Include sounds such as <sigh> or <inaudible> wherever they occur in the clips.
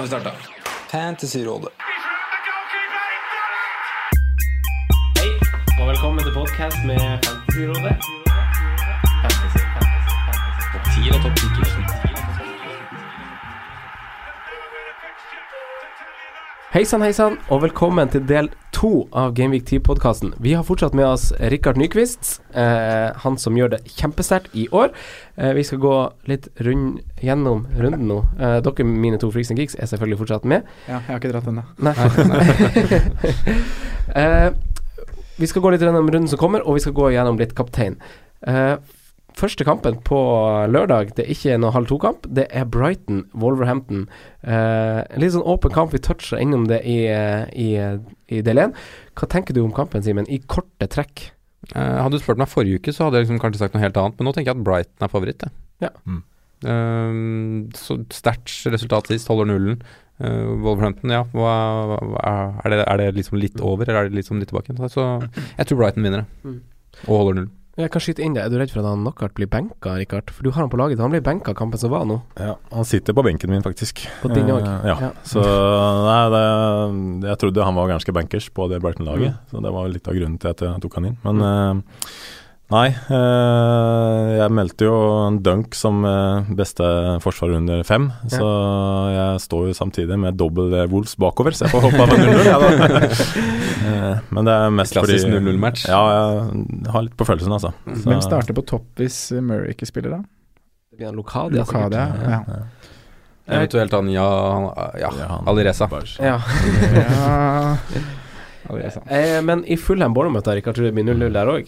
Nå har vi starta. Fantasyrådet. Hei, og velkommen til podcast med Fantasyrådet. Fantasy, fantasy, fantasy. Topp 10 og topp 10 Hei sann, hei sann, og velkommen til del to av Gameweek 10-podkasten. Vi har fortsatt med oss Rikard Nyquist, eh, han som gjør det kjempesterkt i år. Eh, vi skal gå litt rund, gjennom runden nå. Eh, dere, mine to freaks and geeks, er selvfølgelig fortsatt med. Ja, jeg har ikke dratt ennå. Nei. <laughs> Eh, vi skal gå litt gjennom runden som kommer, og vi skal gå gjennom litt kaptein. Første kampen på lørdag, det er ikke noe halv to-kamp. Det er Brighton-Wolverhampton. Eh, en litt sånn åpen kamp. Vi toucha innom det i, eh, i, i del én. Hva tenker du om kampen, Simen, i korte trekk? Eh, hadde du spurt meg forrige uke, så hadde jeg liksom kanskje sagt noe helt annet, men nå tenker jeg at Brighton er favoritt. jeg. Ja. Mm. Eh, så sterkt resultat sist, holder nullen. Uh, Wolverhampton, ja. Hva, hva, er, det, er det liksom litt over, eller er det liksom litt tilbake? Så jeg tror Brighton vinner, Mm. og holder nullen. Jeg kan skyte inn det. Er du redd for at han Knockout blir benka, Rikard? For du har han på laget. Han blir benka kampen som var nå. Ja, han sitter på benken min, faktisk. På din òg? Eh, ja. Så nei, det, jeg trodde han var ganske bankers på det Brighton-laget. Så det var litt av grunnen til at jeg tok han inn. Men eh, nei, eh, jeg meldte jo en dunk som eh, beste forsvar under fem. Så jeg står jo samtidig med dobbel Wolves bakover, så jeg får hoppe av en 0-0, jeg. Eh, Men det er mest Klassisk fordi 0-0-match. Ja, jeg har litt på følelsen, altså. Så- Hvem starter på topp hvis Murray ikke spiller, da? Det blir han Lokadia, sikkert. Lokadia. Ja. Eventuelt han ja, ja, Ja, Alireza. Ja. ja. Ja. <laughs> Eh, men i Fulham Bournemouth, Rikard, tror du det blir 0-0 der òg?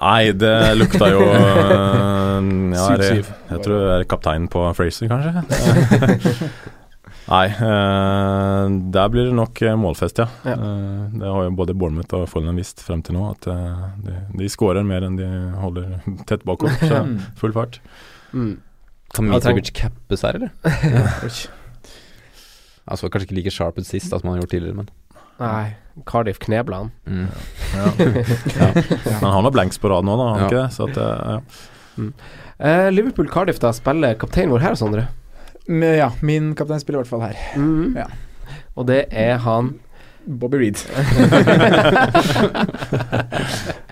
Nei, det lukta jo øh, <laughs> ja, er 7-7. Jeg tror det er kapteinen på Fraser, kanskje. <laughs> <laughs> Nei, øh, der blir det nok øh, målfest, ja. Ja. Eh, det har jo både Bournemouth og Fulham visst frem til nå, at de, de skårer mer enn de holder tett bakom. Så full fart. Mm. Kan Ja, Mitrovic cappes her, eller? Altså kanskje ikke like sharp sist da, som han har gjort tidligere, men Nei, Cardiff knebla han. mm. Ja. <laughs> Men han har blanks på rad nå, da, har han Ja. ikke det? Så at, øh, ja. Eh, Liverpool-Cardiff, da, spiller kapteinen vår her, Sondre. Men ja, min kaptein spiller i hvert fall her. Mm. Ja. Og det er han Bobby Reed. <laughs>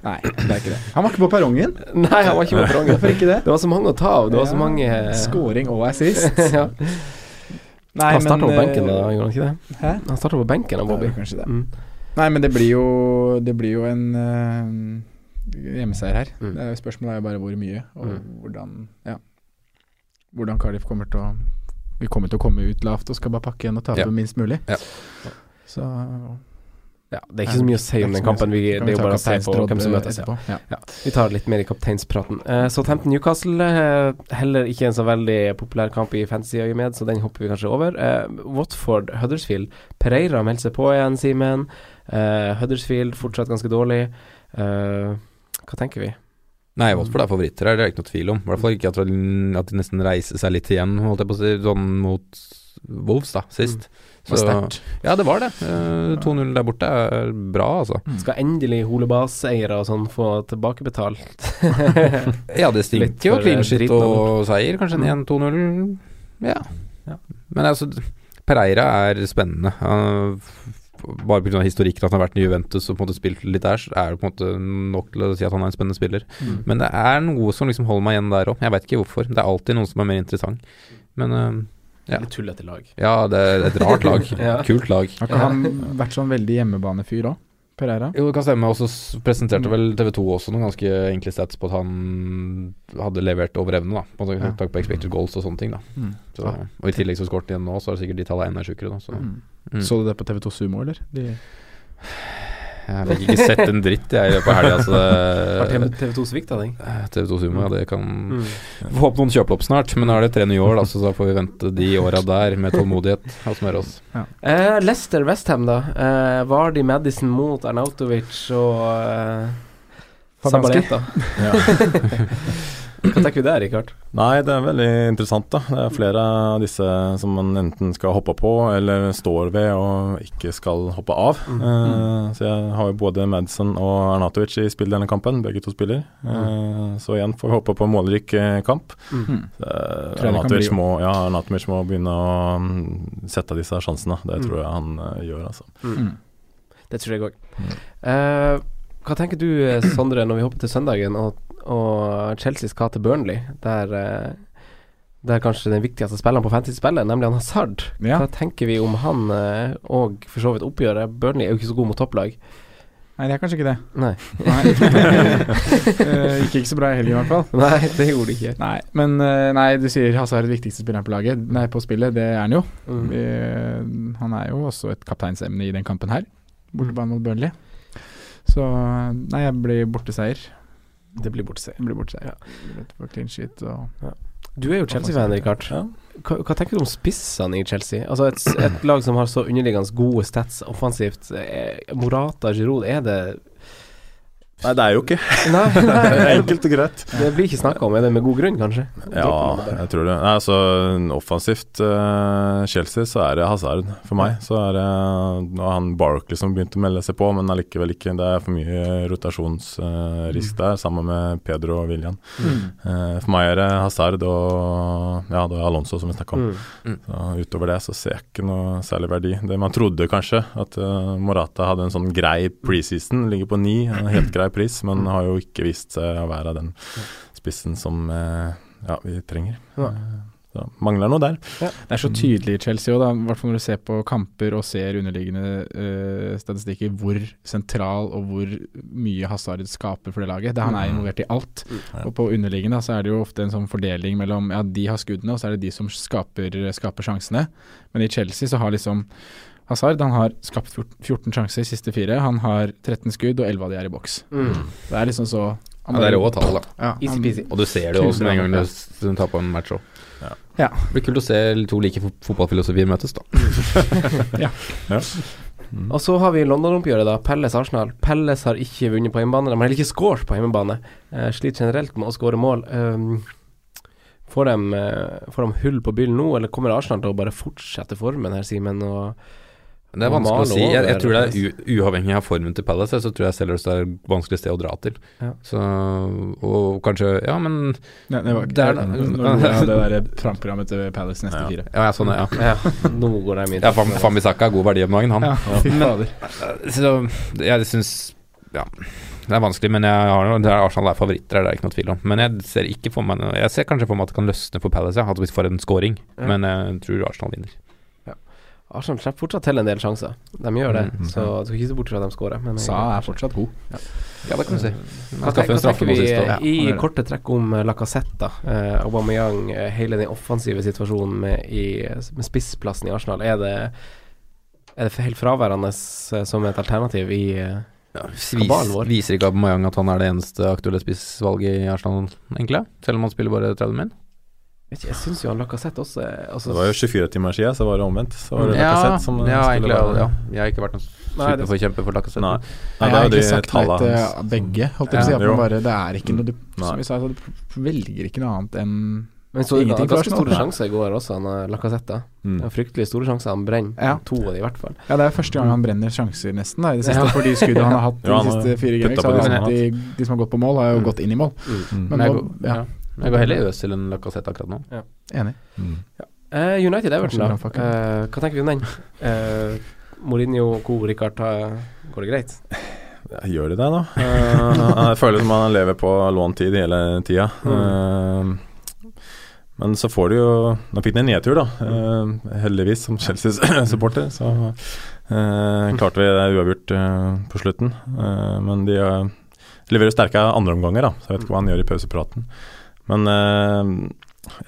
Nei, det er ikke det. Han var ikke på perrongen. Nei, han var ikke på perrongen. Hvorfor ikke det? Det var så mange å ta av. Det var så mange Scoring og assist. <laughs> ja. Nei, Han starta på eh, benken, da, gjorde han ikke det? Hæ? Han starta på benken, Ja, Bobby. det er kanskje det. Mm. Nei, men det blir jo Det blir jo en uh, hjemmeseier her. Mm. Er Spørsmålet er jo bare hvor mye, og Mm. hvordan Ja. Hvordan Cardiff kommer til å Vi kommer til å komme ut lavt og skal bare pakke igjen og tape Ja. minst mulig. Ja. Så Ja, det er ikke så mye å si om den kampen. Vi, det er jo bare å se på hvem som møtes. Ja. Ja. Ja, vi tar litt mer i kapteinspraten. Uh, Southampton Newcastle, uh, heller ikke en så veldig populær kamp i fantasy-øyemed, så den hopper vi kanskje over. Uh, Watford Huddersfield. Pereira melder seg på igjen, Simen. Eh, Huddersfield fortsatt ganske dårlig. Eh, hva tenker vi? Nei, Watford er favoritter her, det er ikke noe tvil om. I hvert fall ikke at, at de nesten reiser seg litt igjen, holdt jeg på å si, sånn mot Wolves, da, sist. Det var sterkt. ja, det var det. Uh, 2-0 der borte er bra, altså. Skal endelig Holebas-eiere og sånn få tilbakebetalt? <laughs> Ja, det stinker jo clean eh, shit og seier. Kanskje en 1-2-0. Ja. Ja. Men altså, Pereira er spennende. Uh, bare pga. historikken at han har vært i Juventus og på en måte spilt litt der, så er det på en måte nok til å si at han er en spennende spiller. Mm. Men det er noe som liksom holder meg igjen der òg. Jeg veit ikke hvorfor. Det er alltid noen som er mer interessant. Men øh, Ja. Litt tullete lag. Ja, det er et rart lag. <laughs> Ja. Kult lag. Har ikke han vært sånn veldig hjemmebanefyr òg, Pereira? Jo, det kan stemme. Og så presenterte vel TV 2 også noen ganske enkle stats på at han hadde levert over evne, da. På Ja. takk på expected goals og sånne ting, da. Mm. Så, og i tillegg så skåret de igjen nå, så er det sikkert de tallene enda sjukere, da. Så Mm. Mm. Så du det på TV2 Sumo, eller? De, jeg fikk ikke sett en dritt, jeg, i løpet av helga, Altså, TV 2 svikta deg? TV 2 Sumo, ja, det kan Mm. Får håpe noen kjøper opp snart, men nå er det tre nye år, da, så da får vi vente de åra der med tålmodighet og smøre oss. Eh, Leicester Westham, da. Eh, Vardy Madison mot Arnautovic og eh. Sabaleta. <laughs> <laughs> Hva tenker vi der, Rikard? Nei, det er veldig interessant, da. Det er flere av disse som man enten skal hoppe på, eller står ved og ikke skal hoppe av. Mm. Eh, så jeg har jo både Madsen og Arnatovic i spill denne kampen, begge to spiller. Eh, så igjen får vi håpe på en målrik eh, kamp. Mm. Eh, det kan Arnatovic, må, ja, Arnatovic må begynne å mm, sette disse sjansene. Det Mm. tror jeg han eh, gjør, altså. Mm. Det tror jeg òg. hva tenker du, Sondre, når vi hopper til søndagen og, og Chelsea skal til Burnley, der det der kanskje den viktigste spilleren på fantasy-spillet, nemlig han Hazard. Ja. Hva tenker vi om han eh, og for så vidt oppgjøret? Burnley er jo ikke så god mot topplag. Nei, det er kanskje ikke det. Nei. <laughs> Eh, gikk ikke så bra i helgen, i hvert fall. Nei, det gjorde det ikke. Nei, men uh, nei, du sier Hazard er den viktigste spilleren på laget. Nei, på spillet, det er han jo. Mm. Vi, han er jo også et kapteinsemne i den kampen her. Bortebane mot Burnley. Så nei, jeg blir borteseier. Det blir bortsett Det blir borteseier. Ja. på clean sheet og Du er jo Chelsea-fan, Rikard. Ja. Hva, hva tenker du om spissene i Chelsea? Altså et, et lag som har så underliggende gode stats offensivt. Eh, Morata, Giroud, er det Nei, det er jo ikke. Nei, nei. <laughs> Enkelt og greit. Det blir ikke snakka om. Er det med god grunn, kanskje? Ja, jeg tror det. Nei, altså Offensivt uh, Chelsea, så er det Hazard for meg. Så er det Nå har han Barkley som begynt å melde seg på, men allikevel ikke. Det er for mye rotasjonsrisk der, sammen med Pedro og William. Mm. Eh, for meg er det Hazard og Ja, det er Alonso som vi snakka om. Mm. Så utover det så ser jeg ikke noe særlig verdi. Det Man trodde kanskje at eh, Morata hadde en sånn grei preseason, ligger på ni, helt grei pris, men har jo ikke vist seg å være den spissen som eh, ja, vi trenger. Ja. Eh, Så mangler noe der. Det er så tydelig i Chelsea òg, i hvert fall når du ser på kamper og ser underliggende uh, statistikker, hvor sentral og hvor mye Hazard skaper for det laget. Det, han er Mm. involvert i alt. Og på underliggende så er det jo ofte en sånn fordeling mellom ja, de har skuddene, og så er det de som skaper, skaper sjansene. Men i Chelsea så har liksom Hazard han har skapt 14 sjanser, i siste fire. Han har 13 skudd, og 11 av de er i boks. Mm. Det er liksom så Ja, det er rå tall, da. Ja, Easy-peasy. Og du ser det jo også med en gang du tar på en match òg. Ja. Ja. Det blir kult å se to like fotballfilosofier møtes, da. <laughs> Ja. Og så har vi London-oppgjøret, da. Pelles Arsenal. Pelles har ikke vunnet på hjemmebane. De har heller ikke scoret på hjemmebane. Eh, sliter generelt med å skåre mål. Um, får, de, eh, får de hull på byllen nå, eller kommer Arsenal til å bare fortsette formen her, Simen? Og Det er vanskelig å si. Jeg, jeg tror det er u uavhengig av formen til Palace, så tror jeg Sellers er et vanskelig sted å dra til. Ja. Så Og kanskje Ja, men Nei, det var Det er det. Nå gjorde jeg det der Fram-programmet til Palace neste Ja. fire. Ja, ja sånn, ja. <laughs> ja, nå går de inn. ja Fam- Fambisaka har god verdi om dagen, han. Ja, fader. Så jeg syns Ja. Det er vanskelig, men jeg har, det er Arsenal er favoritter, det er ikke noe tvil om. Men jeg ser ikke for meg Jeg ser kanskje for meg at det kan løsne for Palace, ja, at vi får en scoring. Ja. Men jeg tror Arsenal vinner. Arsenal slipper fortsatt til en del sjanser. De gjør det, Mm. så du skal ikke se bort fra at de skårer. men- Sa er fortsatt god. Ja, det kan du si. Hva, tenker, vi sist. Ja, i korte trekk om uh, Lacassette? da? Eh, Aubameyang, eh, hele den offensive situasjonen med, i, med spissplassen i Arsenal. Er det, er det helt fraværende eh, som et alternativ i eh, Ja, Kabalen vår. vis, viser ikke Aubameyang at han er det eneste aktuelle spissvalget i Arsenal, egentlig? Selv om han spiller bare 30 min? Ikke, Jeg syns jo han Lacassette også, altså, Det var jo 24 timer siden, så var det omvendt. Så var det Ja, Lacassette som ja, skulle egentlig. være- Ja. Jeg har ikke vært noen det- superforkjemper for Lacassette. Nei. Nei, Nei, jeg har ikke sagt nei til hans. begge, holdt jeg på å si. At man bare, det er ikke noe du, Som vi sa, så du velger ikke noe annet enn Men så det Ingenting for ganske store sjanser i går også, han eh, Lacassette. Mm. Det Fryktelig store sjanser. Han brenner Ja. to av de i hvert fall. Ja, det er første gang han brenner sjanser, nesten. Da, i det siste, Ja. For de skuddene han har hatt <laughs> de ja, siste fire gameweeks, de som de som har gått på mål, har jo Mm. gått inn i mål. Mm. Men Men nå, ja. Jeg går heller i Øzil enn Lacassette akkurat nå. Ja. enig. Mm. Eh, United Everton, da. Eh, hva tenker vi om den? Uh, Mourinho co. Rikard, går det greit? Ja, gjør de det, da? Eh, <laughs> jeg føler som han lever på låntid hele tida. Mm. men så får du jo Nå fikk de en nedtur, da. Eh, heldigvis, som Chelsea-supporter. Så eh, klarte vi det uavgjort på slutten. Eh, men de leverer sterke andreomganger, da. Så jeg vet ikke hva han gjør i pausepraten. Men eh,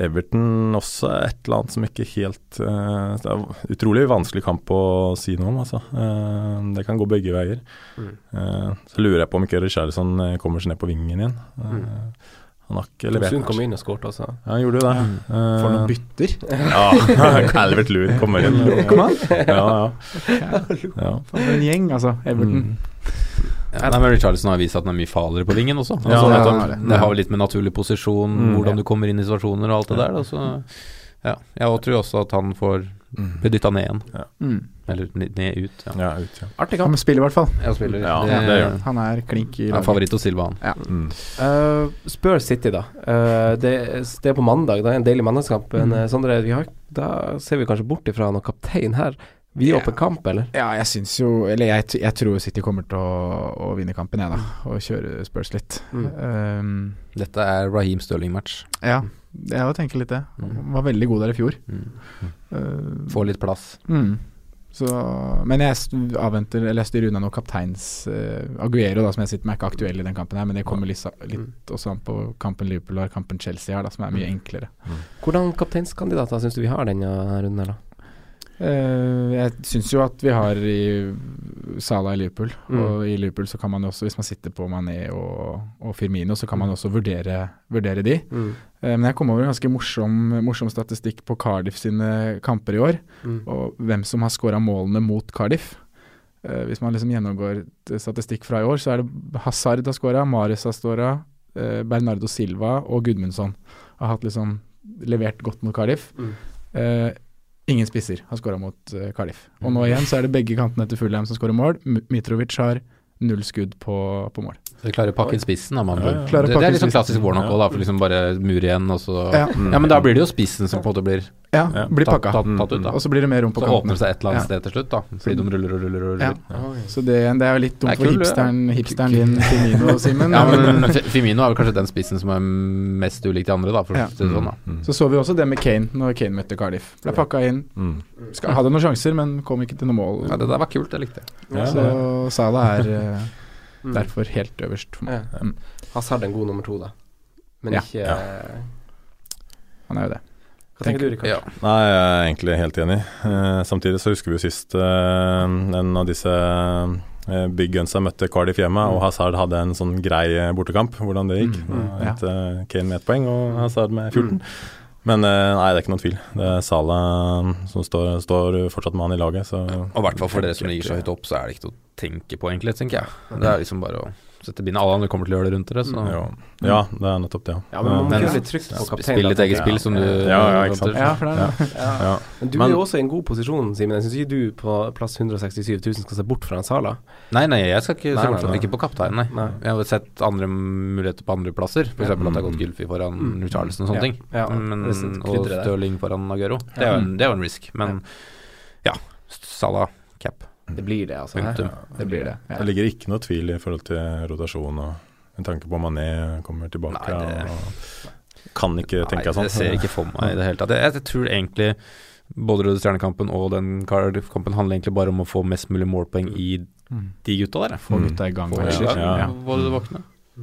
Everton også er et eller annet som ikke helt eh, Det er utrolig vanskelig kamp å si noe om, altså. Eh, det kan gå begge veier. Mm. Eh, så lurer jeg på om ikke Richarlison eh, kommer seg ned på vingen igjen. Eh, Mm. Han har ikke levert. Tosun kom inn og skåret også. Ja, han gjorde jo det. Mm. For noen bytter. Ja, <laughs> Calvert Lewin kommer inn. <laughs> Kom han? Ja, ja. ja. For en gjeng, altså. Everton. Ja, nei, men Richarlison har vist at han er mye farligere på vingen også. Ja, Altså, ja, ja, det. det har litt med naturlig posisjon, Mm. hvordan du kommer inn i situasjoner og alt det der. Altså, ja. Jeg tror også at han får bli dytta ned igjen. Mm. Eller ned, ut. Ja. ja, ut, ja. Artig Han spiller i hvert fall. Spiller, Ja, det, det gjør han. Er klink i laget. favoritt hos Silva, han. Ja. Mm. Uh, spør City, da. Uh, det, det er på mandag. Det er en deilig mandagskamp. Men eh, Sondre, da ser vi kanskje bort ifra noen kaptein her. Vi Ja. åpen kamp, eller? Ja, jeg syns jo Eller jeg, jeg tror City kommer til å, å vinne kampen, jeg, da. Og kjøre Spurs litt. Mm. Um, Dette er Raheem Stirling-match. ja, jeg tenker litt det. Mm. Han var veldig god der i fjor. Mm. Uh, Få litt plass. Mm. Så, men jeg avventer Eller jeg styrer unna noe kapteins uh, Aguero, da, som jeg sitter med, er ikke aktuell i den kampen her, men det kommer litt, litt også an på kampen Liverpool og kampen Chelsea har, da, som er mye enklere. Hvordan kapteinskandidater syns du vi har denne runden her, da? Eh, jeg syns jo at vi har i Sala i Liverpool, Mm. og i Liverpool så kan man jo også, hvis man sitter på Mané og, og Firmino, så kan man også vurdere, vurdere de. Mm. Eh, men jeg kom over en ganske morsom, morsom statistikk på Cardiff sine kamper i år, Mm. og hvem som har skåra målene mot Cardiff. Eh, hvis man liksom gjennomgår statistikk fra i år, så er det Hazard har skåra, Mares har eh, Bernardo Silva og Gudmundsson har hatt liksom levert godt mot Cardiff. Mm. Ingen spisser har skåra mot uh, Cardiff. Og nå igjen så er det begge kantene til Fulham som skårer mål. Mitrovic har null skudd på, på mål. Så klarer å pakke inn spissen, da, Man Ja, ja. Det, det er liksom klassisk Warnock òg, da. For liksom bare mur igjen, og så Ja. Ja, men da blir det jo spissen som på en måte blir Ja, Ja. blir tatt, pakka. tatt, tatt ut, da. Og så blir det mer rom på Så kantene. åpner det seg et eller annet Ja. sted til slutt, da. Fordi de ruller og ruller og Ja. ruller. Så det, det er jo litt dumt for kul, hipsteren, hipsteren din, og Simen. Ja, men Fimino er vel kanskje den spissen som er mest ulik de andre, da, for Ja. å si det sånn. da. Mm. Så så vi også det med Kane når Kane møtte Cardiff. Ble pakka inn. Mm. Hadde noen sjanser, men kom ikke til noe mål. Ja, det der var kult, det likte jeg. Ja, så Salah er eh, Mm. derfor helt øverst for meg. Ja. Um, Hazard en god nummer to, da. Men Ja. ikke Ja. Han er jo det. Hva tenker du, Rikard? Ja. Nei, jeg er egentlig helt enig. Uh, samtidig så husker vi jo sist uh, en av disse uh, Big Gunsa møtte Cardiff hjemme, og Hazard hadde en sånn grei bortekamp. Hvordan det gikk. Mm, mm, ja. endte Kane med ett poeng og Hazard med 14. Men eh, nei, det er ikke noen tvil. Det er Salah som står, står fortsatt med han i laget, så Og i hvert fall for dere som ligger så høyt opp, så er det ikke noe tenke på, egentlig, tenker jeg. Det er liksom bare å sette bindet. Alle andre kommer til å gjøre det rundt dere, så jo. Ja, det er nettopp det. Ja, men man må litt trygt på kapteinen. Spill ditt eget spill, som du Ja, ja, ikke sant. Ja, for det er. Ja. Ja. Men du Men- er jo også i en god posisjon, Simen. Jeg syns ikke du på plass 167 000 skal se bort fra en Sala. Nei, nei, jeg skal ikke Nei, se bort fra. Ikke på kapteinen, nei. Nei. Jeg har sett andre muligheter på andre plasser. F.eks. at det har gått Gylfi foran Mm. Charleston og sånne Ja. ting. Ja, Men, og. Stirling foran Aguero. Det er jo en, det er jo en risk. Men ja, Salah cap. Det blir det, altså. Hæ? Det blir det. Ja. Det ligger ikke noe tvil i forhold til rotasjon og en tanke på Mané kommer tilbake. Nei, det- og kan ikke tenke Nei, sånn. det ser jeg ikke for meg i det hele tatt. Jeg, jeg tror egentlig både Røde Stjernekampen og den Cardiff-kampen handler egentlig bare om å få mest mulig målpoeng i Mm. de gutta der. Få gutta i gang. Få ja. Ja. Våkne.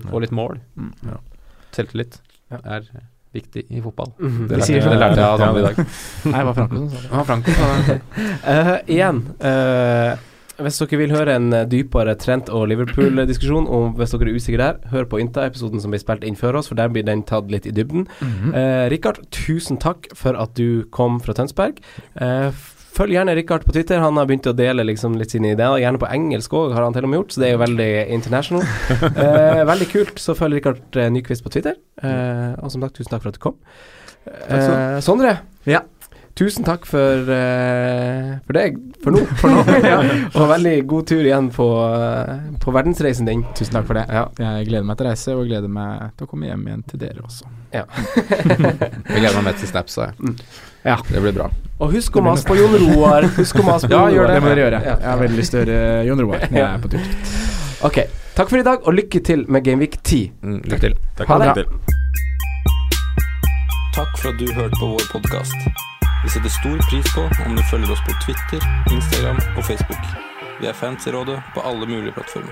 Få litt mål. Mm. Ja. Selvtillit Ja. er viktig i fotball. Mhm. Det lærte, sånn. det lærte jeg av Ja, i dag. <laughs> Nei, det var Franco som sa det. Franco. <laughs> Eh, igjen, uh, hvis dere vil høre en dypere Trent og Liverpool-diskusjon, og hvis dere er usikre der, hør på Inta-episoden som blir spilt inn før oss, for der blir den tatt litt i dybden. Eh, Rikard, tusen takk for at du kom fra Tønsberg. Eh, følg gjerne Rikard på Twitter. Han har begynt å dele liksom litt sine ideer, gjerne på engelsk òg, har han til og med gjort, så det er jo veldig international. <laughs> Eh, veldig kult. Så følg Rikard eh, Nyquist på Twitter. Eh, og som sagt, tusen takk for at du kom. Eh, Sondre. Ja. Tusen takk for, eh, for deg, for nå. For nå. <laughs> ja. Og veldig god tur igjen på, eh, på verdensreisen din. Tusen takk for det. Ja. Jeg gleder meg til å reise, og gleder meg til å komme hjem igjen til dere også. Ja. <laughs> Jeg gleder meg mest til snaps, jeg. Ja. Det blir bra. Og husk å mase på Jon Roar. Husk å mase <laughs> på Ja, Jon Roar. Det må dere gjøre. Jeg har veldig lyst til å høre Jon Roar når jeg er på tur. <laughs> Ok. Takk for i dag, og lykke til med Gameweek 10. Mm, lykke til. Takk Ha det. til. Takk for at du hørte på vår podkast. Vi setter stor pris på om du følger oss på Twitter, Instagram og Facebook. Vi er fans i rådet på alle mulige plattformer.